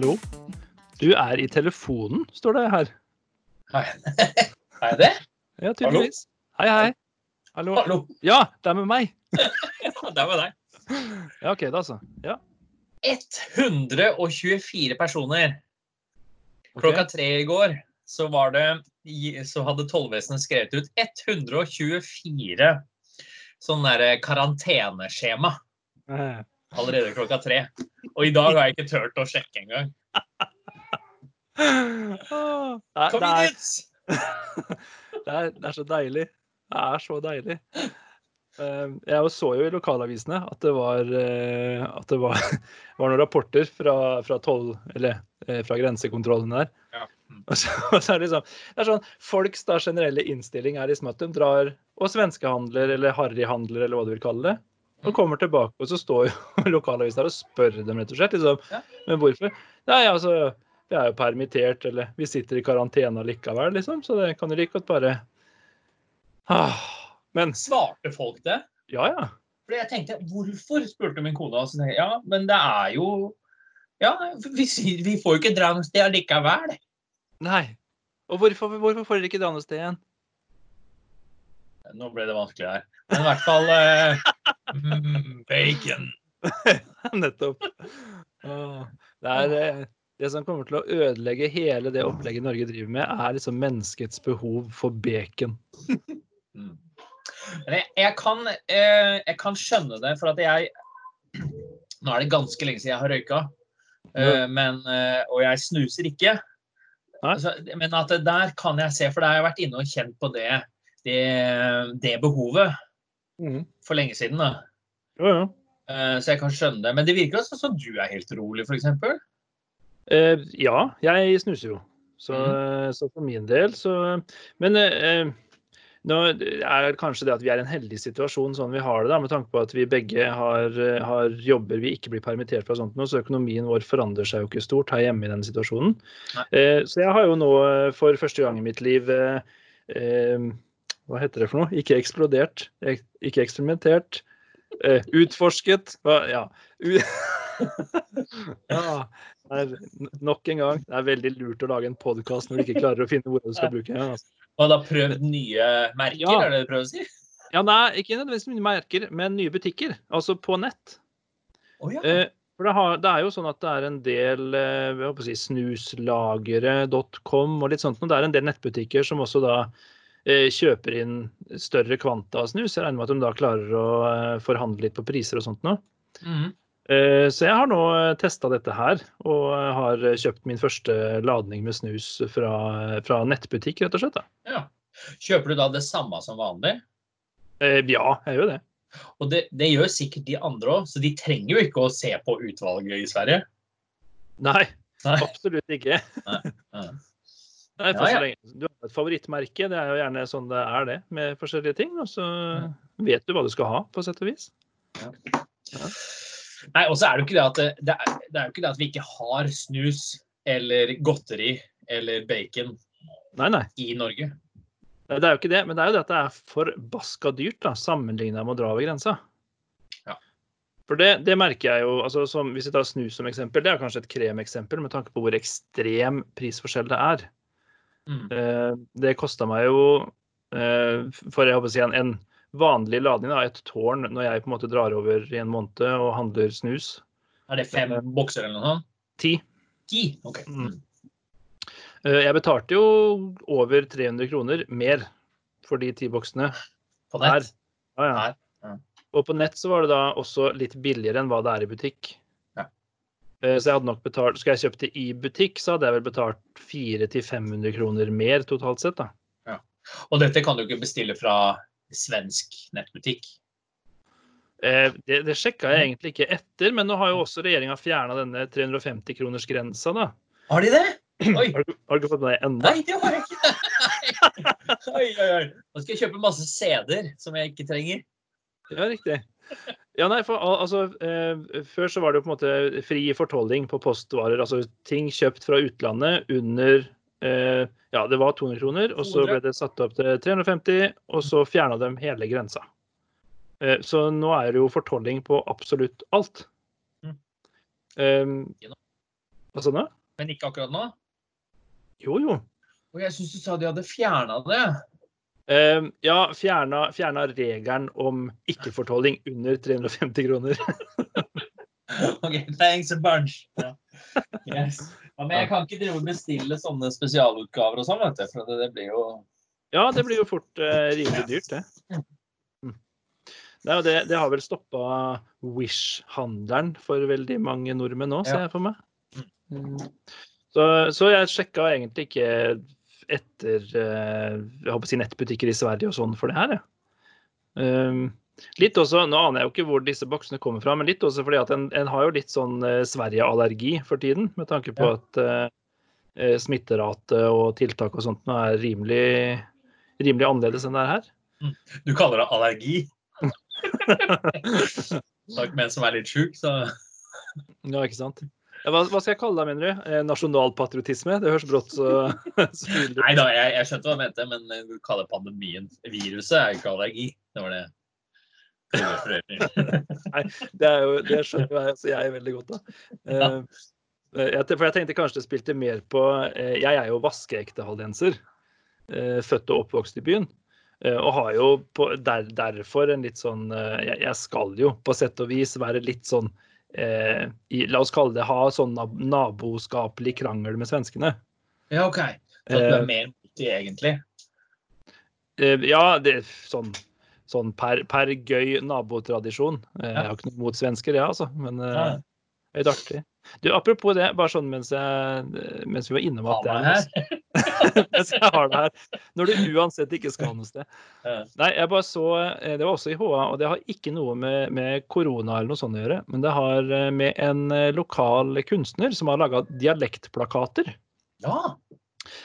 Hallo? Du er i telefonen, står det her. Hei. Er jeg det? Ja, tydeligvis. Hei, hei. Hallo. Hallo. Ja, det er med meg. Det er med deg. Ja, OK, da så. Ja. 124 personer. Klokka tre i går så, var det, så hadde tollvesenet skrevet ut 124 sånn derre karanteneskjema Eh, allerede klokka tre. Og i dag har jeg ikke turt å sjekke engang. Kom inn hit! det, er, det er så deilig. Det er så deilig. Eh, Jeg så jo i lokalavisene at det var, eh, at det var, var noen rapporter fra, fra, toll, eller, eh, fra grensekontrollen der. Ja. Og så, og så er det liksom, det er sånn, Folks da generelle innstilling er liksom at de drar og svenskehandler eller harryhandler eller hva du vil kalle det. Og kommer tilbake, og så står jo lokalavisen der og spør dem rett og slett. liksom, Ja. Men hvorfor? Nei, altså, vi er jo permittert, eller vi sitter i karantene likevel, liksom. Så det kan jo like godt bare ah, Men Svarte folk det? ja, ja. Fordi jeg tenkte, hvorfor, spurte min kone. Og så tenkte jeg, ja, men det er jo Ja, vi, vi får jo ikke dra noe sted likevel. Nei. Og hvorfor, hvorfor får dere ikke dra noe sted igjen? Nå ble det vanskelig her. Men i hvert fall eh, mm, Bacon. Nettopp. Åh, Det, er, eh, det som kommer til å ødelegge hele det opplegget Norge driver med, er liksom menneskets behov for bacon. Mm. Men jeg, jeg, kan, eh, jeg kan skjønne det, for at jeg Nå er det ganske lenge siden jeg har røyka, eh, men, eh, og jeg snuser ikke. Men at der kan jeg se, for da har jeg vært inne og kjent på det, det, det behovet for lenge siden. da. Eh, Så jeg kan skjønne det. Men det virker også som du er helt rolig, f.eks. Eh, ja, jeg snuser jo. Så, mm. så for min del, så Men eh, nå er det kanskje det at vi er i en heldig situasjon sånn vi har det, da, med tanke på at vi begge har, eh, har jobber vi ikke blir permittert fra. sånt nå, Så økonomien vår forandrer seg jo ikke stort her hjemme i den situasjonen. Eh, så jeg har jo nå eh, for første gang i mitt liv eh, eh, Hva heter det for noe? Ikke eksplodert, ek, ikke eksperimentert. Eh, utforsket. Hva, ja. Ja. Er nok en gang. Det er veldig lurt å lage en podkast når du ikke klarer å finne hvor du skal bruke den. Altså. Og da prøvd nye merker, Ja. er det det du prøver å si? Ja, nei, ikke nødvendigvis nye merker, men nye butikker. Altså på nett. Oh, ja. Eh, for det, har, det er jo sånn at det er en del eh, si, snuslagere.com og litt sånt. Og det er en del nettbutikker som også da eh, kjøper inn større kvanta snus. Jeg regner med at de da klarer å eh, forhandle litt på priser og sånt nå. Mhm. Eh, Så jeg har nå testa dette her, og eh, har kjøpt min første ladning med snus fra, fra nettbutikk, rett og slett. Ja. Kjøper du da det samme som vanlig? Eh, Ja, jeg gjør det. Og det, det gjør sikkert de andre òg, så de trenger jo ikke å se på utvalget i Sverige. Nei, Nei. absolutt ikke. Nei. Nei, for Ja, ja. Du har et favorittmerke, det er jo gjerne sånn det er det, med forskjellige ting. Og så vet du hva du skal ha, på sett og vis. Nei, og så er det jo ikke det at det, det, er, det er ikke det at vi ikke har snus eller godteri eller bacon Nei, nei. i Norge. Nei, Det er jo ikke det, men det er jo det at det er forbaska dyrt da, sammenligna med å dra over grensa. Ja. For det, det merker jeg jo, altså som, Hvis jeg tar snus som eksempel, det er kanskje et kremeksempel med tanke på hvor ekstrem prisforskjell det er. Mm. Eh, det kosta meg jo, eh, for jeg håper å si en, en vanlig lading da, et tårn, når jeg på en måte drar over i en måned og handler snus. Er det fem bokser eller noe sånt? Ti. Ti? Ok. Mm. Eh, jeg betalte jo over 300 kroner mer for de ti boksene. På nett? Ja, ja. Her. Ja. Og på nett så var det da også litt billigere enn hva det er i butikk. Eh, Så jeg hadde nok betalt Skal jeg kjøpt det i butikk, så hadde jeg vel betalt 400-500 kroner mer totalt sett, da. Og dette kan du ikke bestille fra svensk nettbutikk. Eh, Det, det sjekka jeg egentlig ikke etter, men nå har jo også regjeringa fjerna denne 350-kronersgrensa, da. Har de det? Oi! Har du, har du ikke fått med deg ennå? Nei, det har jeg ikke. oi, oi, oi. Nå skal jeg kjøpe masse CD-er som jeg ikke trenger. Ja, riktig. Ja, nei, for altså, eh, Før så var det jo på en måte fri fortolling på postvarer. Altså ting kjøpt fra utlandet under Ja, det var 200 kroner, og så ble det satt opp til 350, og så fjerna de hele grensa. Eh, så nå er det jo fortolling på absolutt alt. Mm. Um, Hva sa du? Men ikke akkurat nå? Jo, jo. Og jeg syns du sa de hadde fjerna det. Eh, ja, fjerna, fjerna regelen om ikke-fortolling under 350 kroner. OK, thanks a bunch. Ja. Yes. Ja, men jeg kan ikke drive og bestille sånne spesialutgaver og sånn, vet du. For det, det blir jo Ja, det blir jo fort eh, rimelig dyrt, det. Det, det, det har vel stoppa Wish-handelen for veldig mange nordmenn nå, ser jeg for meg. Mm. Så, så jeg sjekka egentlig ikke etter eh, jeg håper å si nettbutikker i Sverige og sånn for det her, jeg. Um, litt også, Nå aner jeg jo ikke hvor disse boksene kommer fra, men litt også fordi at en, en har jo litt sånn eh, Sverige-allergi for tiden, med tanke på Ja. at eh, eh, smitterate og tiltak og sånt nå er rimelig, rimelig annerledes enn det er her. Du kaller det allergi? Snakk med en som er litt sjuk, så Ja, ikke sant? Hva, hva skal jeg kalle det, mener du? Eh, nasjonalpatriotisme? Det høres brått så, så. Nei da, jeg, jeg skjønte hva du mente, men du kaller pandemien viruset, er ikke allergi. Det var det. Det, er jo, det skjønner jeg, så jeg veldig godt, da. Eh, jeg, for jeg tenkte kanskje det spilte mer på eh, Jeg er jo vaskeekte haldenser. eh, Født og oppvokst i byen. eh, Og har jo på, der, derfor en litt sånn eh, jeg, jeg skal jo på sett og vis være litt sånn eh, i, La oss kalle det ha sånn naboskapelig krangel med svenskene. Ja, OK. Så du Eh, er mer mot det egentlig? Eh, Ja, det er sånn, sånn per, per gøy nabotradisjon. Eh, Jeg har ikke noe mot svensker, jeg, altså. Men eh, Ja. det er litt artig. Du, Apropos det, bare sånn mens, jeg, mens vi var innom at det er mens jeg har det her. Når du uansett ikke skal noe sted. Ja. Nei, jeg bare så eh, Det var også i HA, og det har ikke noe med, med korona eller noe sånt å gjøre. Men det har med en lokal kunstner som har laga dialektplakater. Ja.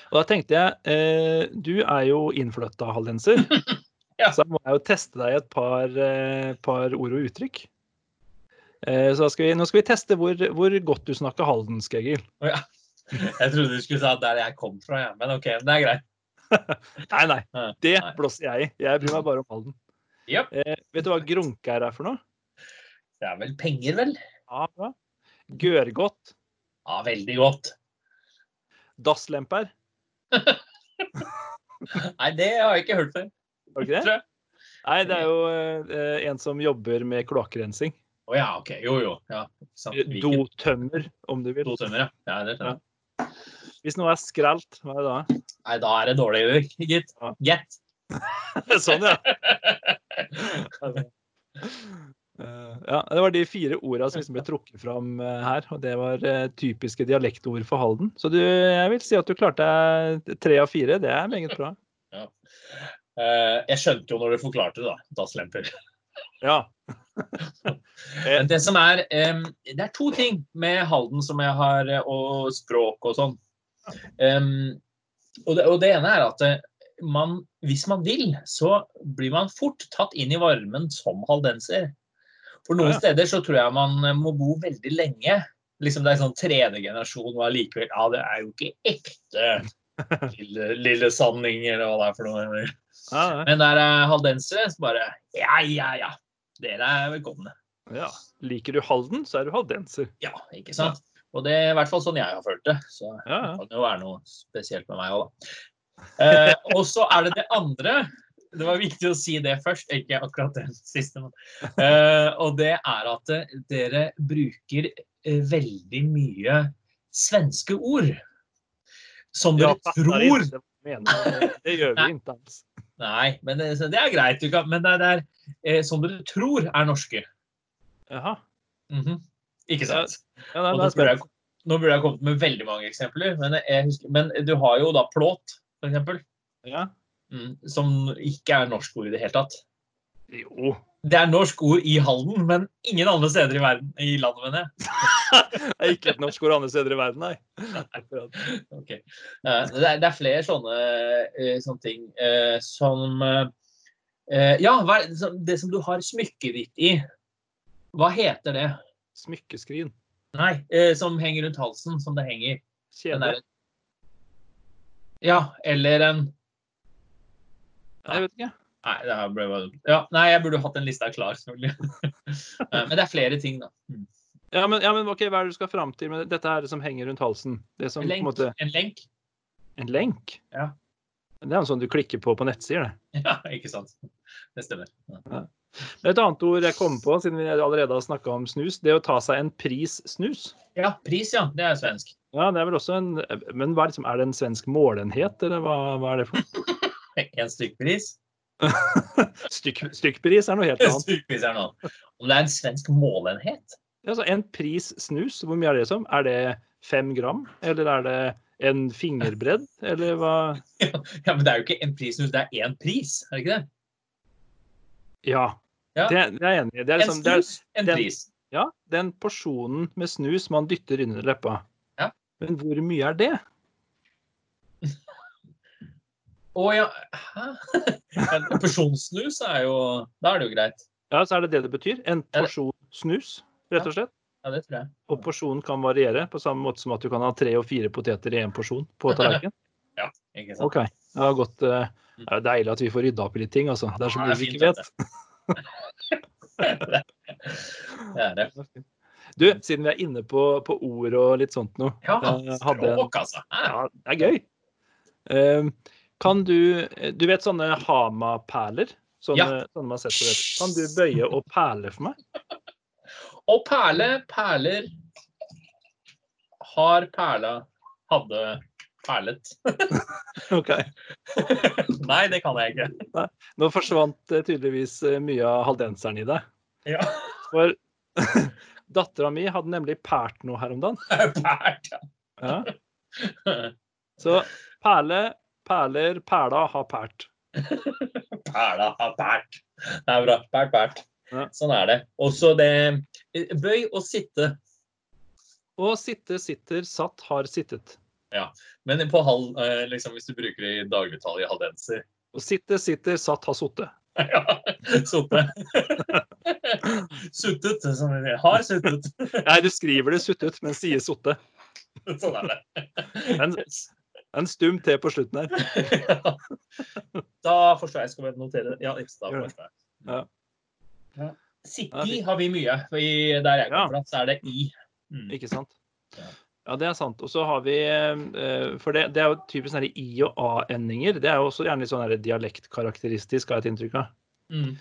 Og da tenkte jeg, eh, du er jo innflytta hallenser, Ja. så da må jeg jo teste deg i et par, eh, par ord og uttrykk. Eh, så skal vi, nå skal vi teste hvor, hvor godt du snakker haldensk, Egil. Oh, ja. Jeg trodde du skulle si der jeg kom fra, ja. men OK, det er greit. Nei, nei, det nei. blåser jeg i. Jeg bryr meg bare om Halden. Yep. Eh, vet du hva grunke er for noe? Det er vel penger, vel? Ja, bra. Gørgodt. Ja, veldig godt. Dasslemper. Nei, det har jeg ikke hørt før. Var det ikke det? Nei, det er jo eh, en som jobber med kloakkrensing. Å ja, OK. Jo, jo. Ja. Dotømmer, om du vil. Dotømmer, ja. ja. Det skjønner jeg. Hvis noe er skrelt, hva er det da? Nei, da er det dårlig, gitt. Ja. Get. sånn, ja. Eh, ja. Det var de fire orda som liksom ble trukket fram eh, her. Og det var eh, typiske dialektord for Halden. Så du, jeg vil si at du klarte tre av fire. Det er meget bra. Eh, jeg skjønte jo når du forklarte det, da. Dasslemper. Ja. Det som er Det er to ting med Halden som jeg har, eh, og språk og sånn. Og, det, ene er at eh, man, hvis man vil, så blir man fort tatt inn i varmen som haldenser. For noen steder så tror jeg man eh, må bo veldig lenge. Liksom Det er sånn tredje generasjon, og allikevel Ja, det er jo ikke ekte lille, lille sanning, eller hva det er for noe. Ja, Men der er haldensere så bare Ja, ja, ja. Dere er velkomne. ja. Liker du Halden, så er du haldenser. Ja, ikke sant? Og det er i hvert fall sånn jeg har følt det. Så det Ja, ja. kan jo være noe spesielt med meg òg, da. Eh, og så er det det andre. Det var viktig å si det først, ikke akkurat det siste. Eh, og det er at eh, dere bruker eh, veldig mye svenske ord. Som Ja, dere ja, tror Det. Det gjør vi ikke alls. Nei, men det, det er greit. Du kan, men det er, eh, som dere tror er norske. Jaha. Mhm. Ikke sant? Ja, nei, nå er jeg nå burde jeg kommet med veldig mange eksempler, men, husker, men du har jo da plåt, eksempel, Ja. mm, som ikke er norsk ord i det hele tatt. Jo. Det er norsk ord i Halden, men ingen andre steder i verden, i landet, mener jeg. Det er ikke et norsk ord andre steder i verden, nei. okay. Ok. Eh, Det er, det er flere sånne, eh, sånne ting eh, som Ja, hva er det som- du har smykket ditt i, hva heter det? Smykkeskrin. Nei, eh, som henger rundt halsen, som det henger. Den Kjede. Ja, eller en Jeg vet ikke. Nei, det her ble bare. Ja, nei, jeg burde hatt en lista klar, selvfølgelig. Men det er flere ting, da. Ja, men, ja, men ok, hva er det du skal fram til med dette her som henger rundt halsen? Det som, En på en, lenk. måte, En lenk. en lenk? Ja. Det er en sånn du klikker på på nettsider, det. Ja, ikke sant. Det stemmer. Ja. Et annet ord jeg kom på, siden vi allerede har snakka om snus, det å ta seg en pris snus. ja, pris, ja. Det er svensk. Ja, det er vel også en Men hva er, liksom, er det en svensk målenhet, eller hva, hva er det for? En stykkpris. Stykk, stykkpris er noe helt annet. stykkpris er noe. Om det er en svensk målenhet? Altså, en pris snus, hvor mye er det som? Er det fem gram, eller er det en fingerbredd, eller hva? Ja, men det er jo ikke en prissnus, det er én pris, er det ikke det? Ja, Ja. det, det er jeg enig i. Det En liksom, er, snus, en den- pris. ja, den porsjonen med snus man dytter under leppa. Ja. Men hvor mye er det? Å ja, hæ? En porsjonssnus er jo Da er det jo greit. Ja, så er det det det betyr. En porsjon snus, rett og slett. Ja, det tror jeg. Og porsjonen kan variere, på samme måte som at du kan ha tre og fire poteter i én porsjon på tallerkenen. Ikke sant? OK. Det har gått eh, Det er deilig at vi får rydda opp i litt ting, altså. Det er så Ja, mye vi ikke vet. Det er det. Du, siden vi er inne på, på ord og litt sånt noe. Ja, en- språk, altså. Ja, det er gøy. Eh, kan du Du vet sånne Hama-perler? Sånne, Ja. sånne man setter. Kan du bøye og perle for meg? Og perle, perler Har perla Hadde perlet. OK. Nei, det kan jeg ikke. Nå forsvant eh, tydeligvis eh, mye av haldenseren i deg. Ja. For dattera mi hadde nemlig pært noe her om dagen. Pært, Ja. ja. Så perle, perler, perla har pært. Perla har pært. Det er bra. Pært, pært. Ja. Sånn er det. Også det Bøy og sitte. Og sitte, sitter, satt, har sittet. Ja, Men på halv, eh, liksom, hvis du bruker det i dagligtall i haldenser Og sitte, sitter, satt, har sittet. Ja, sotte. Suttet, som vi sier. Har suttet. Nei, du skriver det suttet, men sier sotte. Sånn er det. En, en stum T på slutten her. Da forstår jeg. Skal vi notere det? Ja, da forstår jeg. Ja. Ja. Fint. har vi mye. For i, der jeg kommer fra, så er det i. Mm. Ikke sant? Ja. Det er sant. Og så har vi eh, For det, det er jo typisk sånne i- og a-endinger. Det er jo også gjerne litt sånn dialektkarakteristisk, har jeg et inntrykk av. Mm.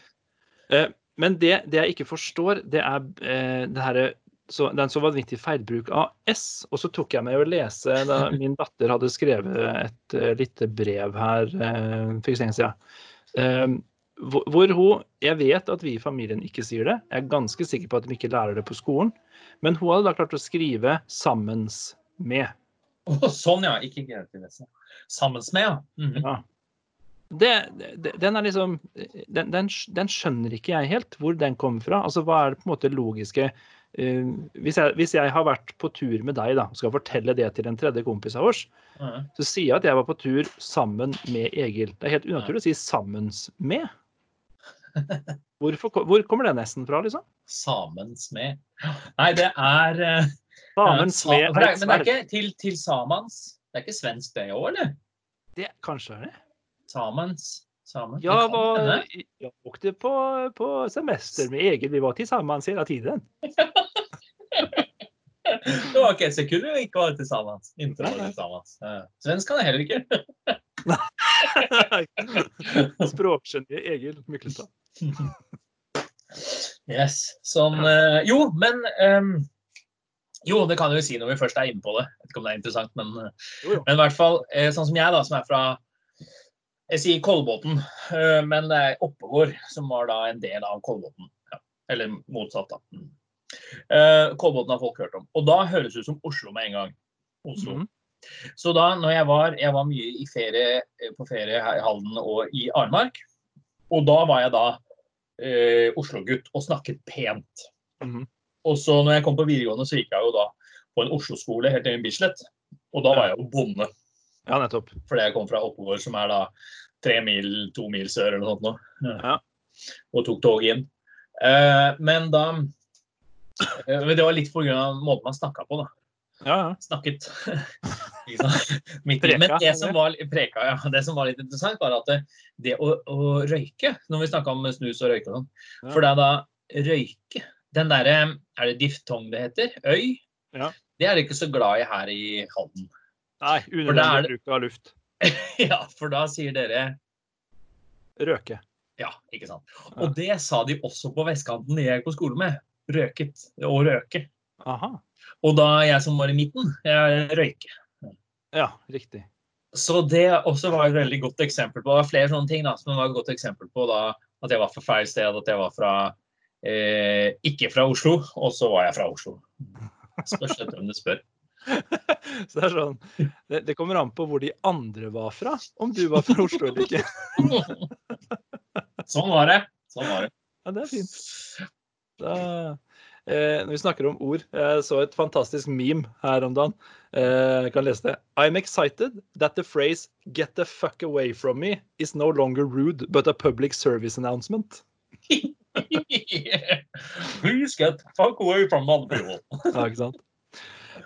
Eh, Men det, det jeg ikke forstår, det er eh, det herre så, det er en så vanvittig feilbruk av S. Og så tok jeg meg å lese da min datter hadde skrevet et uh, lite brev her uh, for ikke så lenge siden. Hvor, hun Jeg vet at vi i familien ikke sier det. Jeg er ganske sikker på at de ikke lærer det på skolen. Men hun hadde da klart å skrive 'sammens med'. Oh, sånn, ja. Ikke kreativlese. Sammens med, ja. Mhm. Ja. Det, det, den er liksom den, den, den skjønner ikke jeg helt hvor den kommer fra. Altså, Hva er det på en måte logiske uh, hvis, jeg, hvis jeg har vært på tur med deg da, og skal fortelle det til en tredje kompis av oss, mm. så sier jeg at jeg var på tur sammen med Egil. Det er helt unaturlig å si 'sammens med'. Hvorfor, hvor kommer den S-en fra, liksom? Samen smed. Nei, det er eh, Samens sa- med for det, Men det er ikke til, til samans. Det er ikke svensk det òg, eller? Det, kanskje er det? Samens. Samen. Ja, Det var, hende. åkte på, på semester med Egil. Vi var tillsammans hele tiden. Det var ikke et sekund vi ikke var til var til samans. Svensk kan jeg heller ikke. Språkgeniet Egil Myklestad. Yes. Sånn øh, Jo, men øh, Jo, det kan jeg jo si når vi først er inne på det. Jeg vet ikke om det er interessant, men, eh, Jo, jo. men i hvert fall eh, sånn som jeg, da, som er fra Jeg sier Kolbotn, øh, men det er Oppegård som var da en del av Kolbotn. Ja. Eller motsatt, da. Mm. Eh, Kolbotn har folk hørt om. Og da høres det ut som Oslo med en gang. Oslo. Mhm. Så da når jeg var, jeg var mye i ferie, eh, på ferie her i Halden og i Arnmark, og da var jeg da eh, Oslo-gutt og snakket pent. Mhm. Og så når jeg kom på videregående, så gikk jeg jo da på en Oslo-skole helt til Bislett. Og da var jeg jo bonde, Ja, nettopp. fordi jeg kom fra Oppegård, som er da tre mil, to mil sør eller noe sånt nå. Ja. Og tok toget inn. Eh, men da eh, men Det var litt pga. måten man snakka på, da Ja, ja. snakket. Men det som, var, preka, ja. det som var litt interessant, var at det, det å, å røyke, når vi snakka om snus og røyke og sånn. For det er da røyke, den derre Er det diftong det heter? Øy? Ja. Det er de ikke så glad i her i Halden. Nei, unødvendig bruk av luft. ja, for da sier dere Røke. Ja, ikke sant. Og det sa de også på vestkanten jeg gikk på skole med. Røket og røke. Aha. Og da jeg som var i midten, jeg røyker. Ja, riktig. Så det også var et veldig godt eksempel på Det var flere sånne ting da, som var et godt eksempel på da, at jeg var fra feil sted, at jeg var fra eh, ikke fra Oslo, og så var jeg fra Oslo. Spørs litt om du spør. Så det er sånn det, det kommer an på hvor de andre var fra, om du var fra Oslo eller ikke. Sånn var det. Sånn var det. Ja, det er fint. Da, når vi snakker om ord, jeg så et fantastisk meme her om dagen. Eh, jeg kan lese det. I'm excited that the phrase 'get the fuck away from me' is no longer rude, but a public service announcement. Please get fuck away from other people. Ja, ikke sant?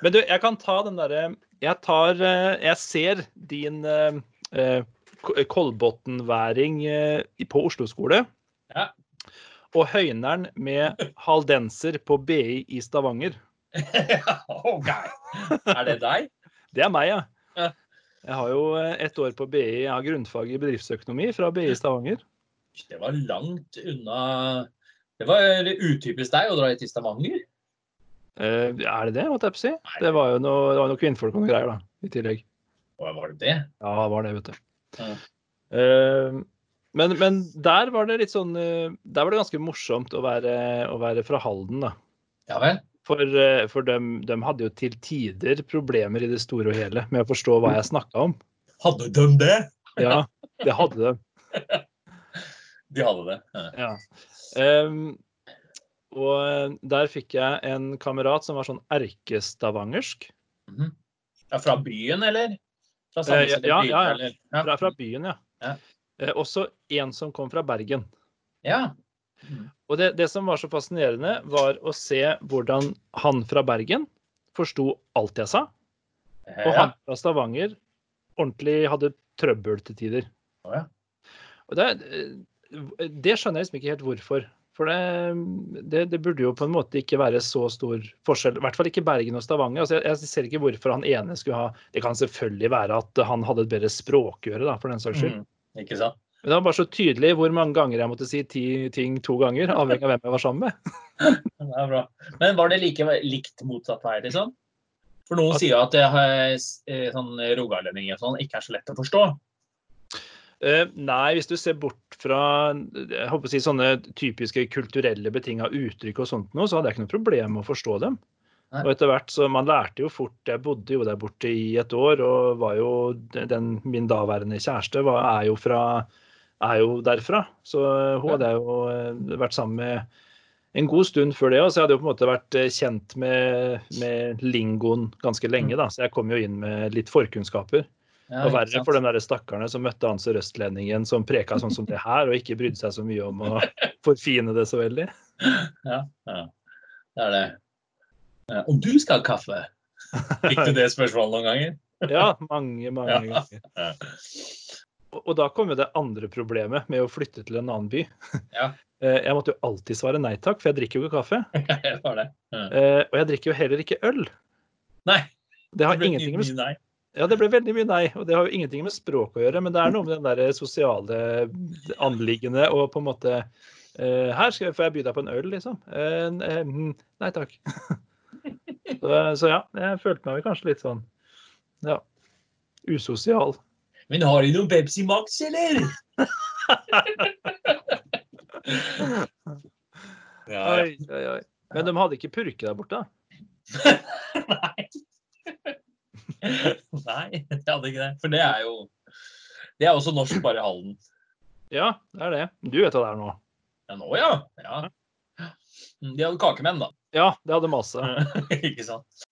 Men du, jeg kan ta den derre Jeg tar eh, Jeg ser din eh, eh, Ko- Kolbotn-væring eh, på Oslo skole. Ja. Og høyneren med haldenser på BI i Stavanger. OK. Er det deg? Det er meg, ja. Ja. Jeg har jo eh, ett år på BI, jeg har grunnfag i bedriftsøkonomi fra BI Stavanger. Det var langt unna Det var utypisk deg å dra til Stavanger. Eh, er det det, måtte jeg på si? Det var jo noe, var noe kvinnfolk og noe greier, da, i tillegg. Var det det? Ja, det var det, vet du. Ja. Eh, men, men der var det litt sånn eh, Der var det ganske morsomt å være, å være fra Halden, da. Ja vel? For, eh, for de, hadde jo til tider problemer i det store og hele med å forstå hva jeg snakka om. Hadde de det? Ja, det hadde de. De hadde det. Ja. Ehm, og eh, der fikk jeg en kamerat som var sånn erkestavangersk. Mhm. ja, fra byen, eller? Fra Sandnes ja, ja? Ja. Fra, fra byen, ja. Ja. Eh, også en som kom fra Bergen. ja. Og det, det som var så fascinerende, var å se hvordan han fra Bergen forsto alt jeg sa, og han fra Stavanger ordentlig hadde trøbbel til tider. Og det, det skjønner jeg liksom ikke helt hvorfor. For det, det, det burde jo på en måte ikke være så stor forskjell. I hvert fall ikke Bergen og Stavanger. Altså jeg, jeg ser ikke hvorfor han ene skulle ha Det kan selvfølgelig være at han hadde et bedre språkøre, da, for den saks skyld. Mm. Ikke sant? Men det var bare så tydelig hvor mange ganger jeg måtte si ti ting to ganger, avhengig av hvem jeg var sammen med. Det er bra. Men var det like likt motsatt vei, liksom? For noen sier jo at det eh, sånn rogalendinger og sånn ikke er så lett å forstå. Uh, nei, hvis du ser bort fra jeg håper å si, sånne typiske kulturelle betinga uttrykk og sånt, nå, så hadde jeg ikke noe problem med å forstå dem. Og etter hvert, så Man lærte jo fort Jeg bodde jo der borte i et år, og var jo den, min daværende kjæreste var, er, jo fra, er jo derfra. Så hun hadde jo eh, vært sammen med en god stund før det. Og så jeg hadde jo på en måte vært eh, kjent med, med lingoen ganske lenge, da. Så jeg kom jo inn med litt forkunnskaper. Ja, Og verre for de der stakkarene som møtte han sørøstlendingen som preka sånn som det her, og ikke brydde seg så mye om å forfine det så veldig. Ja, ja. Det er det. Ja, Og du skal ha kaffe? Fikk du det spørsmålet noen ganger? Ja, mange, mange Ja. ganger. Ja. Og, da kom jo det andre problemet med å flytte til en annen by. Ja. Eh, Jeg måtte jo alltid svare nei takk, for jeg drikker jo ikke kaffe. Jeg var det. Ja. Eh, Og jeg drikker jo heller ikke øl. Nei. Det har det ble ingenting med nei. Ja, det ble veldig mye nei, og det har jo ingenting med språk å gjøre, men det er noe med den der sosiale anliggende og på en måte eh, Her skal, får jeg by deg på en øl, liksom. Eh, eh, nei takk. så, så ja, jeg følte meg kanskje litt sånn ja, usosial. Men har de noen Pepsi Max, eller? ja, ja. Oi, oi, oi. Men de hadde ikke purke der borte? Nei. Nei, de hadde ikke det. For det er jo Det er også norsk, bare i Halden. Ja, det er det. Du vet hva det er nå. Ja, nå ja. ja. Mm, De hadde kakemenn, da. Ja, det hadde masse. ikke sant?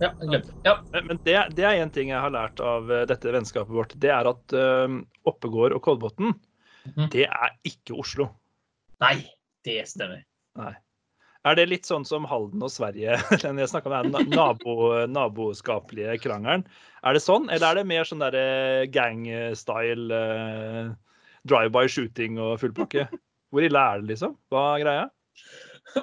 Ja. Ja. Men det, det er én ting jeg har lært av eh, dette vennskapet vårt. Det er at uh, Oppegård og Kolbotn, mm. det er ikke Oslo. Nei, det stemmer. Nei. Er det litt sånn som Halden og Sverige, den jeg snakka om, den nabo, naboskapelige krangelen? Er det sånn, eller er det mer sånn derre gang-style, eh, drive-by shooting og full pakke? Hvor ille er det, liksom? Hva er greia?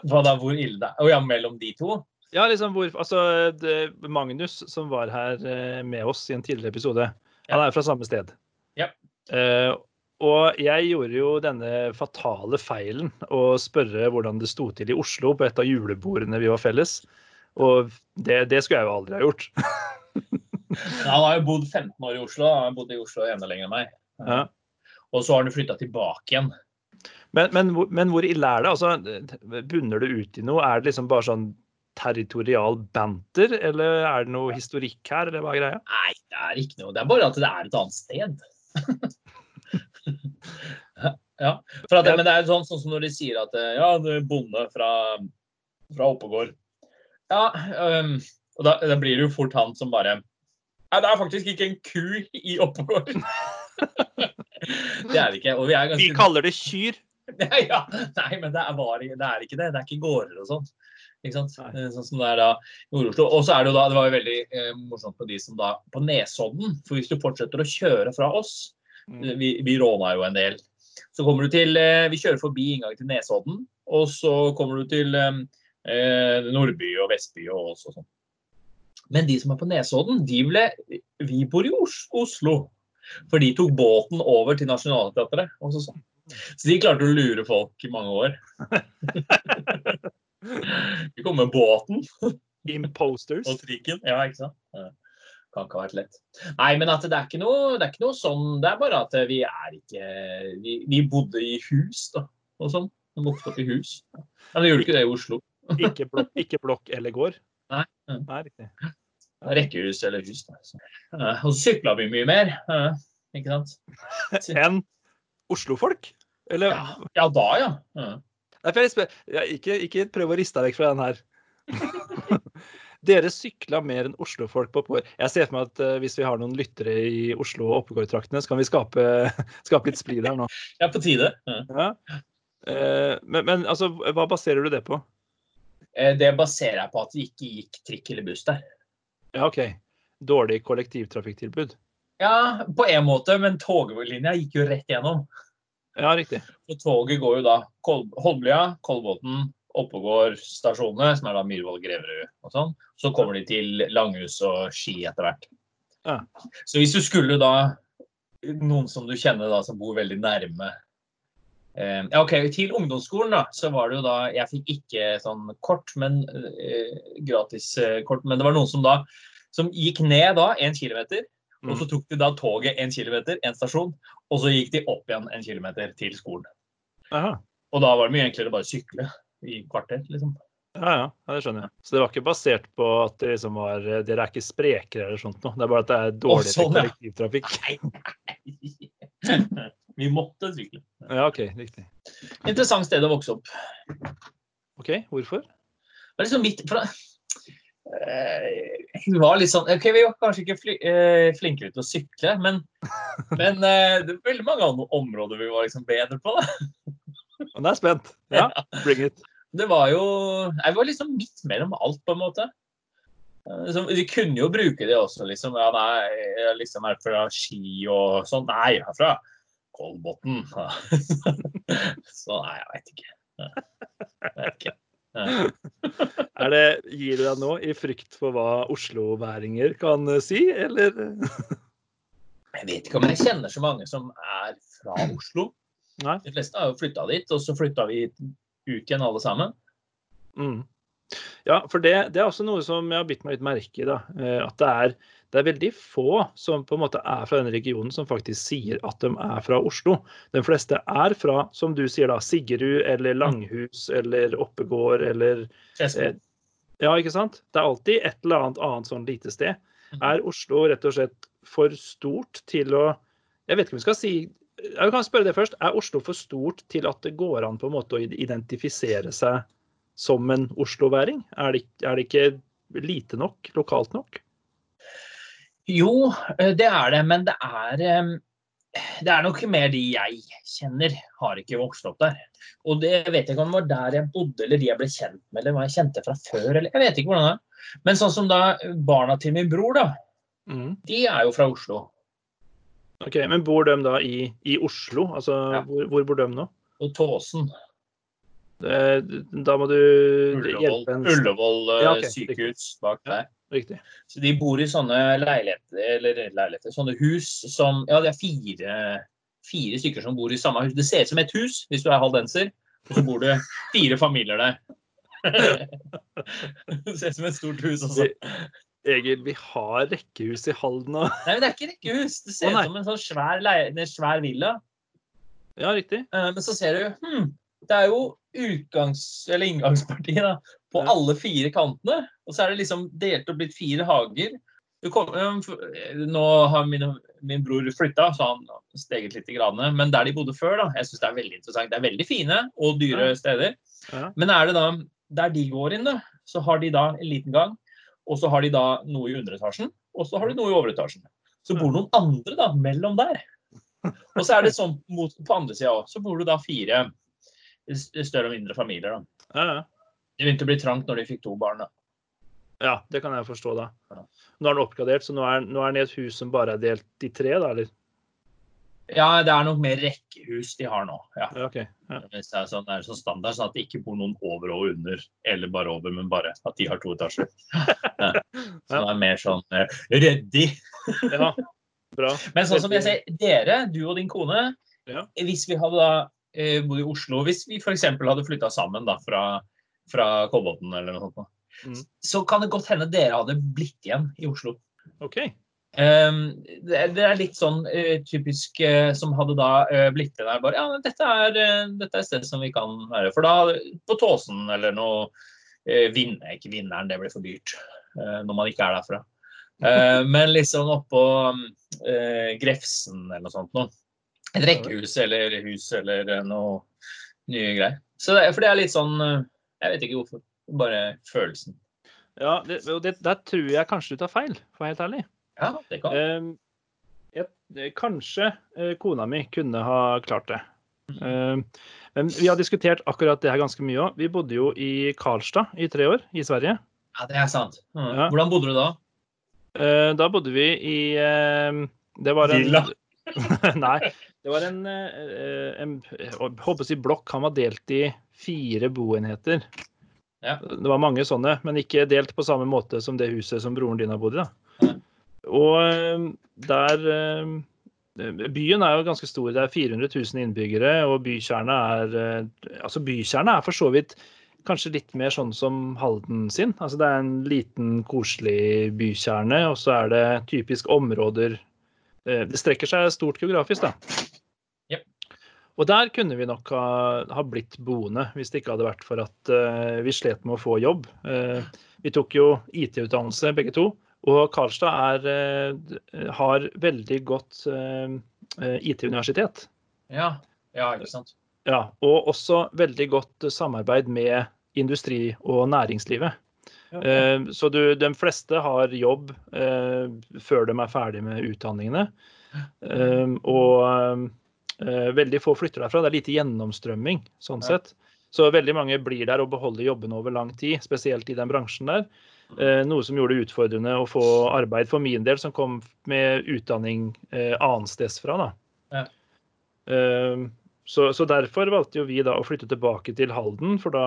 Hva da, hvor ille det er? Å ja, mellom de to? Ja, liksom hvor Altså, det, Magnus, som var her eh, med oss i en tidligere episode, han er fra samme sted. Ja. Eh, og jeg gjorde jo denne fatale feilen å spørre hvordan det sto til i Oslo på et av julebordene vi var felles. Og det, det skulle jeg jo aldri ha gjort. Han har jo bodd 15 år i Oslo. Han har bodd i Oslo enda lenger enn meg. Ja. Og så har han flytta tilbake igjen. Men, men, men hvor ille er det? Altså, bunner det ut i noe? Er det liksom bare sånn territorial banter, eller er det noe historikk her, eller hva er greia? Nei, det er ikke noe. Det er bare at det er et annet sted. ja, for at, Men det er sånn, sånn som når de sier at eh, ja, du er bonde fra, fra Oppegård. Ja, um, og da, da blir det jo fort han som bare Nei, det er faktisk ikke en ku i Oppegård. det er det ikke. Og vi er ganske Vi kaller det kyr. Ja. Nei, men det er, var, det er ikke det. Det er ikke gårder og sånt. Eh, Sånn som det er da i Nord-Oslo. Og så er det jo da, det var jo veldig eh, morsomt med de som da På Nesodden. For hvis du fortsetter å kjøre fra oss Mm. Vi, vi råna jo en del. Så kommer du til eh, Vi kjører forbi inngangen til Nesodden. Og så kommer du til eh, eh, Nordby og Vestby og også og sånn. Men de som er på Nesodden, de ble Vi bor i Oslo. For de tok båten over til Nationaltheatret. og så sånn. Så de klarte å lure folk i mange år. Vi kom med båten Imposters. og trikken. Ja, ikke sant? Kan ikke ha vært lett. Nei, men det er noe, det er ikke noe sånn. Det er bare at vi er ikke Vi, vi bodde i hus, da. Og sånn. Vi vokste opp i hus. Men vi gjorde ikke det i Oslo. Ikke blokk, ikke blokk eller gård. Nei. Nei, riktig. Rekkehus eller hus. Da. Og så sykla vi mye mer. Ikke sant? Enn Oslofolk? Eller Ja, ja da, ja. ja. Nei, ja, ikke, ikke prøv å riste deg vekk fra den her. Dere sykla mer enn Oslofolk på pår Jeg ser for meg at uh, hvis vi har noen lyttere i Oslo og Oppegård-traktene, så kan vi skape, skape litt splid her nå. Ja, på tide. Ja. Eh, men, men altså, hva baserer du det på? Eh, Det baserer jeg på at det ikke gikk trikk eller buss der. Ja, OK. Dårlig kollektivtrafikktilbud. Ja, på en måte, men toglinja gikk jo rett gjennom. Ja, riktig. Og toget går jo da Kol Holmlia, Kolbotn, Oppegård stasjonene, som er da Myhrvold, Greverud og sånn. Så kommer de til Langhus og Ski etter hvert. Ja. Så hvis du skulle da Noen som du kjenner da som bor veldig nærme eh, ja, OK, til ungdomsskolen, da, så var det jo da Jeg fikk ikke sånn kort, men eh, gratis eh, kort. Men det var noen som da som gikk ned da en kilometer, og så tok de da toget en kilometer, en stasjon, og så gikk de opp igjen en kilometer til skolen. Aha. Og da var det mye enklere å bare sykle i kvarter, liksom. Ja, ja, det skjønner jeg. Så det var ikke basert på at det liksom var Dere er ikke sprekere eller sånt noe. Det er bare at det er dårligere sånn, ja. kollektivtrafikk. Vi måtte sykle. Ja, OK. Riktig. Interessant sted å vokse opp. OK, hvorfor? Det var liksom midt fra Eh, Vi var litt sånn OK, vi var kanskje ikke fli, eh, flinkere til å sykle, men, men eh, det er veldig mange andre områder vi var liksom bedre på. Da. Nå er spent. Ja, bring it. Det var jo Jeg var liksom midt mellom alt, på en måte. Liksom, de vi kunne jo bruke det også, liksom. Ja, nei, jeg liksom er fra Ski og sånn. Nei, jeg er fra Kolbotn. Så nei, jeg veit ikke. Jeg vet ikke. Er det, gir du deg nå i frykt for hva osloværinger kan eh, si, eller? Jeg vet ikke om jeg kjenner så mange som er fra Oslo. Nei. De fleste har jo flytta dit, og så flytta vi ut igjen alle sammen. Mm. Ja, for det, det er også noe som jeg har bitt meg litt merke i. da, eh, At det er, det er veldig få som på en måte er fra denne regionen som faktisk sier at de er fra Oslo. De fleste er fra, som du sier da, Siggerud eller Langhus eller Oppegård eller eh, Ja, ikke sant? Det er alltid et eller annet annet sånn lite sted. Mhm. Er Oslo rett og slett for stort til å Jeg vet ikke om vi skal si Jeg kan spørre det først. Er Oslo for stort til at det går an på en måte å identifisere seg som en osloværing? Er det, er det ikke lite nok? Lokalt nok? Jo, eh, det er det, men det er det er nok mer de jeg kjenner, har ikke vokst opp der. Og det vet jeg ikke om det var der jeg bodde, eller de jeg ble kjent med, eller hva jeg kjente fra før. eller jeg vet ikke hvordan det er. Men sånn som da barna til min bror, da, Mm. de er jo fra Oslo. Ok, Men bor de da i, i Oslo? Altså, Ja. hvor, hvor bor de nå? På Tåsen. Eh, Da må du Ullevål, hjelpe en Ullevål eh, Ja, okay, sykehus bak der. Riktig. Så de bor i sånne leiligheter, eller leiligheter, sånne hus som Ja, det er fire, fire stykker som bor i samme hus. Det ser ut som et hus hvis du er haldenser, og så bor det fire familier der. det ser ut som et stort hus, altså. Egil, vi har rekkehus i Halden og Nei, men det er ikke rekkehus. Det ser ut som en sånn svær, en svær villa. Ja, riktig. Eh, Men så ser du hm, det er jo utgangs, eller inngangsparti da, på Ja. alle fire kantene. Og så er det liksom delt opp blitt fire hager. Du kom, eh, nå har min, min bror flytta, så han steget litt. i gradene. Men der de bodde før, da, jeg synes det er veldig interessant. Det er veldig fine og dyre Ja. steder. Ja. Men er det da, der de går inn, da, så har de da en liten gang. Og så har de da noe i underetasjen, og så har de noe i overetasjen. Så bor noen andre da mellom der. Og så er det sånn mot, på andre sida òg. Så bor det da fire s- større og mindre familier. da. Ja, ja. Det begynte å bli trangt når de fikk to barn. da. ja, det kan jeg forstå, da. Ja. Nå er den oppgradert, så nå er, nå er den i et hus som bare er delt i tre, da, eller? Ja, det er nok mer rekkehus de har nå. ja. Ja, okay. Ja. Det er sånn, det er sånn standard, sånn at det ikke bor noen over og under, eller bare over, men bare at de har to etasjer. Ja. Så det er mer sånn eh, ryddig. ja. Bra. Men sånn som jeg sier, dere, du og din kone, Ja. hvis vi hadde da eh, bodd i Oslo, hvis vi f.eks. hadde flytta sammen da fra, fra Kolbotn eller noe sånt, Mm. så kan det godt hende dere hadde blitt igjen i Oslo. OK. Um, det, det er litt sånn uh, typisk uh, som hadde da uh, blitt igjen der bare Ja, dette er, dette er et sted som vi kan være. For da på Tåsen eller noe vinner, Ikke Vinneren, det blir for dyrt når man ikke er derfra. Men liksom oppå Grefsen eller noe sånt noe. Et rekkehus eller hus eller eh, noe nye greier. Så det, for det er litt sånn eh, Jeg vet ikke hvorfor. Bare følelsen. Ja, det, det, der tror jeg kanskje du tar feil, for å være helt ærlig. Ja, det kan. Eh, jeg, kanskje eh, kona mi kunne ha klart det. Eh, men vi har diskutert akkurat det her ganske mye òg. Vi bodde jo i Karlstad i tre år, i Sverige. Ja, det er sant. Mm. Ja. Hvordan bodde du da? Eh, da bodde vi i ehm, Det var en Villa? Nei. Det var en, eh, en håper å si blokk. Han var delt i fire boenheter. Ja. Det var mange sånne, men ikke delt på samme måte som det huset som broren din har bodd i. da. Og eh, der eh, Byen er jo ganske stor. Det er 400 000 innbyggere, og bykjerna er eh, Altså, bykjerna er for så vidt kanskje litt mer sånn som Halden sin. Altså, det er en liten, koselig bykjerne, og så er det typisk områder eh, Det strekker seg stort geografisk, da. Og der kunne vi nok ha, ha blitt boende, hvis det ikke hadde vært for at uh, vi slet med å få jobb. Uh, vi tok jo IT-utdannelse begge to, og Karlstad er, uh, har veldig godt IT-universitet. Ja. ja, ikke sant. Ja, og også veldig godt samarbeid med industri og næringslivet. Eh, Så du, de fleste har jobb før de er ferdig med utdanningene. Og veldig få flytter derfra. Det er lite gjennomstrømming sånn Ja. sett. Så veldig mange blir der og beholder jobbene over lang tid, spesielt i den bransjen der. Eh, noe som gjorde det utfordrende å få arbeid for min del, som kom med utdanning eh, annensteds fra. da. Ja. Eh, så, så derfor valgte jo vi da å flytte tilbake til Halden, for da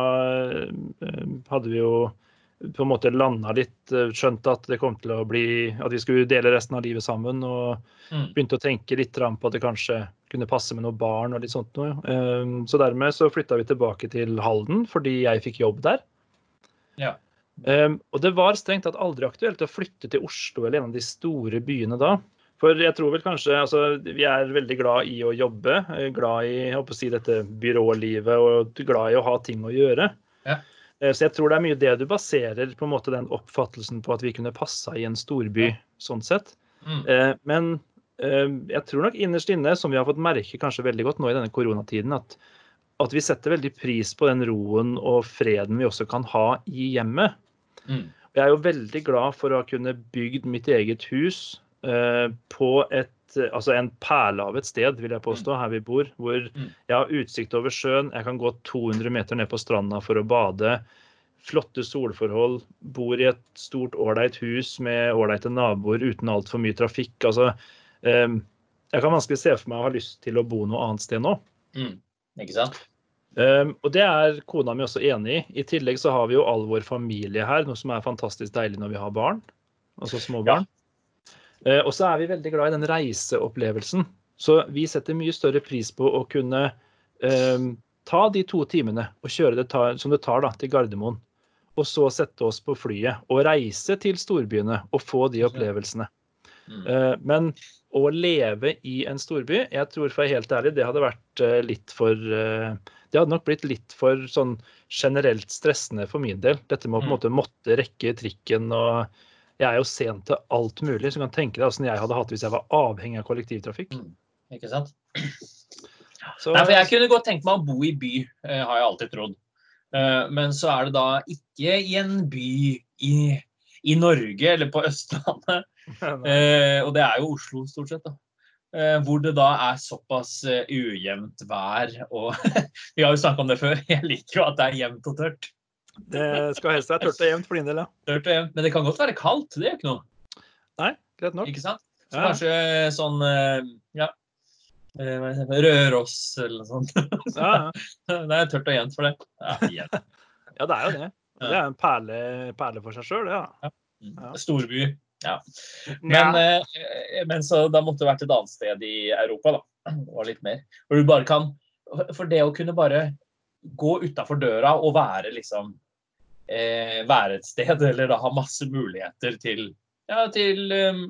eh, hadde vi jo på en måte landa litt, skjønte at det kom til å bli at vi skulle dele resten av livet sammen. Og Mm. begynte å tenke litt på at det kanskje kunne passe med noen barn og litt sånt noe. Eh, Så dermed så flytta vi tilbake til Halden fordi jeg fikk jobb der. Ja. Eh, Og det var strengt tatt aldri aktuelt å flytte til Oslo eller en av de store byene da. For jeg tror vel kanskje altså, Vi er veldig glad i å jobbe, eh, glad i å si, dette byrålivet og glad i å ha ting å gjøre. Ja. Eh, Så jeg tror det er mye det du baserer på en måte den oppfattelsen på at vi kunne passa i en storby sånn sett. Mm. Eh, Men eh, jeg tror nok innerst inne, som vi har fått merke kanskje veldig godt nå i denne koronatiden, at, at vi setter veldig pris på den roen og freden vi også kan ha i hjemmet. Mm. Jeg er jo veldig glad for å ha kunnet bygd mitt eget hus på et Altså en perle av et sted, vil jeg påstå, her vi bor. Hvor Mm. jeg har utsikt over sjøen. Jeg kan gå 200 meter ned på stranda for å bade. Flotte solforhold. Bor i et stort, ålreit hus med ålreite naboer uten altfor mye trafikk. Altså, eh, jeg kan vanskelig se for meg å ha lyst til å bo noe annet sted nå. Mm. Ikke sant? Um, og det er kona mi også enig i. I tillegg så har vi jo all vår familie her, noe som er fantastisk deilig når vi har barn. Altså små barn. Uh, og så er vi veldig glad i den reiseopplevelsen. Så vi setter mye større pris på å kunne um, ta de to timene og kjøre det tar, som det tar da, til Gardermoen. Og så sette oss på flyet og reise til storbyene og få de opplevelsene. Mm. Uh, men å leve i en storby, jeg tror for å være helt ærlig, det hadde vært uh, litt for det hadde nok blitt litt for sånn generelt stressende for min del. Dette med å på en mm. måte måtte rekke trikken og Jeg er jo sent til alt mulig, så du kan tenke deg åssen jeg hadde hatt det hvis jeg var avhengig av kollektivtrafikk. Mm. Ikke sant? Så, Nei, for jeg kunne godt tenkt meg å bo i by, eh, har jeg alltid trodd. Eh, men så er det da ikke i en by i, i Norge eller på Østlandet. Eh, og det er jo Oslo, stort sett. da. Hvor det da er såpass ujevnt vær. Og vi har jo snakka om det før, jeg liker jo at det er jevnt og tørt. Det skal helst være tørt og jevnt for din del, ja. Tørt og jevnt, Men det kan godt være kaldt, det er ikke noe. Nei, greit nok. Ikke sant? Så ja. kanskje sånn ja, Røros eller noe sånt. Ja, ja. Det er tørt og jevnt for det. Ja, ja det er jo det. Det er en perle, perle for seg sjøl, det. Ja. ja. Storby. Ja. Men. Eh, men, så da måtte det vært et annet sted i Europa, da. Og litt mer. Hvor du bare kan For det å kunne bare gå utafor døra og være liksom eh, Være et sted, eller da ha masse muligheter til, ja, til eh,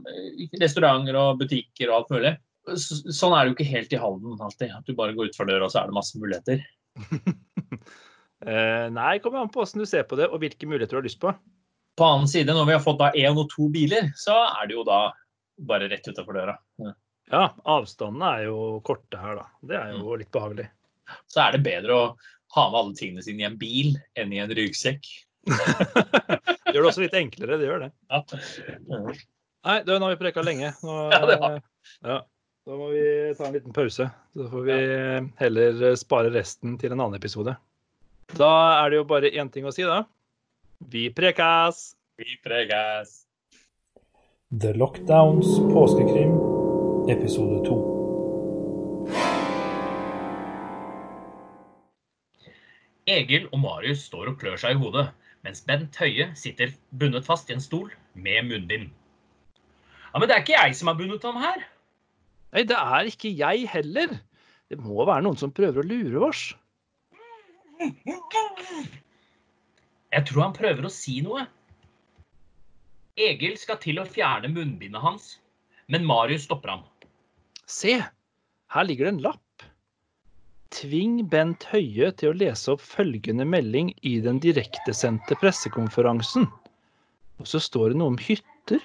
restauranter og butikker og alt mulig. Så, sånn er det jo ikke helt i Halden alltid. At du bare går utfor døra, og så er det masse muligheter. eh, nei, kommer an på hvordan du ser på det, og hvilke muligheter du har lyst på. På annen side, når vi har fått da én og to biler, så er det jo da bare rett utafor døra. Ja. ja, avstandene er jo korte her, da. Det er jo mm. litt behagelig. Så er det bedre å ha med alle tingene sine i en bil enn i en ryggsekk. Det gjør det også litt enklere, det gjør det. Ja. Nei, du, nå har vi preka lenge. Nå, ja, det har. Ja, da må vi ta en liten pause. Så får vi heller spare resten til en annen episode. Da er det jo bare én ting å si, da. Vi prekas! Vi prekas! The Lockdowns påskekrim, episode to. Egil og Marius står og klør seg i hodet, mens Bent Høie sitter bundet fast i en stol med munnbind. Ja, Men det er ikke jeg som har bundet ham her. Nei, det er ikke jeg heller. Det må være noen som prøver å lure oss. Jeg tror han prøver å si noe. Egil skal til å fjerne munnbindet hans, men Marius stopper ham. Se, her ligger det en lapp. Tving Bent Høie til å lese opp følgende melding i den direktesendte pressekonferansen. Og så står det noe om hytter.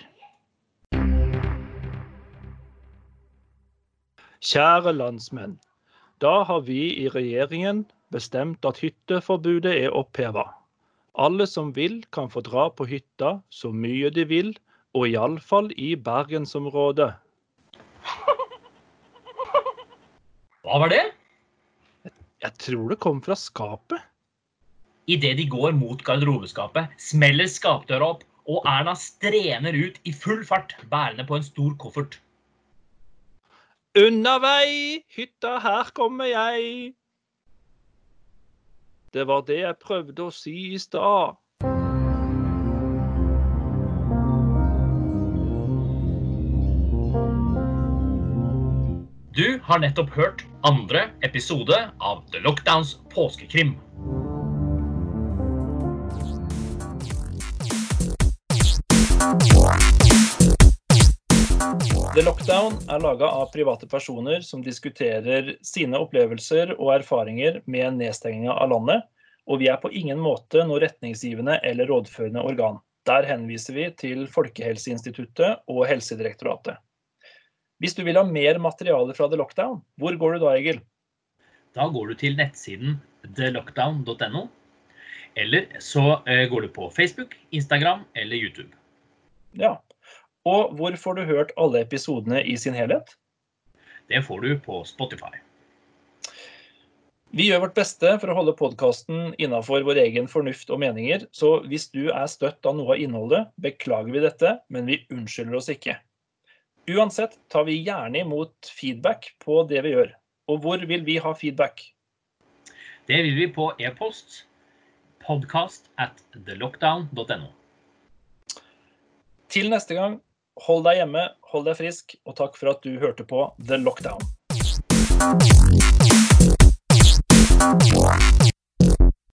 Kjære landsmenn. Da har vi i regjeringen bestemt at hytteforbudet er oppheva. Alle som vil, kan få dra på hytta så mye de vil, og iallfall i bergensområdet. Hva var det? Jeg tror det kom fra skapet. Idet de går mot garderobeskapet, smeller skapdøra opp, og Erna strener ut i full fart, bærende på en stor koffert. Unna vei, hytta, her kommer jeg. Det var det jeg prøvde å si i stad. Har nettopp hørt andre episode av The Lockdowns påskekrim. The Lockdown er laga av private personer som diskuterer sine opplevelser og erfaringer med nedstenginga av landet, og vi er på ingen måte noe retningsgivende eller rådførende organ. Der henviser vi til Folkehelseinstituttet og Helsedirektoratet. Hvis du vil ha mer materiale fra The Lockdown, hvor går du da, Egil? Da går du til nettsiden thelockdown.no. Eller så eh, går du på Facebook, Instagram eller YouTube. Ja, og hvor får du hørt alle episodene i sin helhet? Det får du på Spotify. Vi gjør vårt beste for å holde podkasten innafor vår egen fornuft og meninger, så hvis du er støtt av noe av innholdet, beklager vi dette, men vi unnskylder oss ikke. Uansett tar vi gjerne imot feedback på det vi gjør. Og hvor vil vi ha feedback? Det vil vi på e-post podcast at thelockdown.no. Til neste gang, hold deg hjemme, hold deg frisk, og takk for at du hørte på The Lockdown.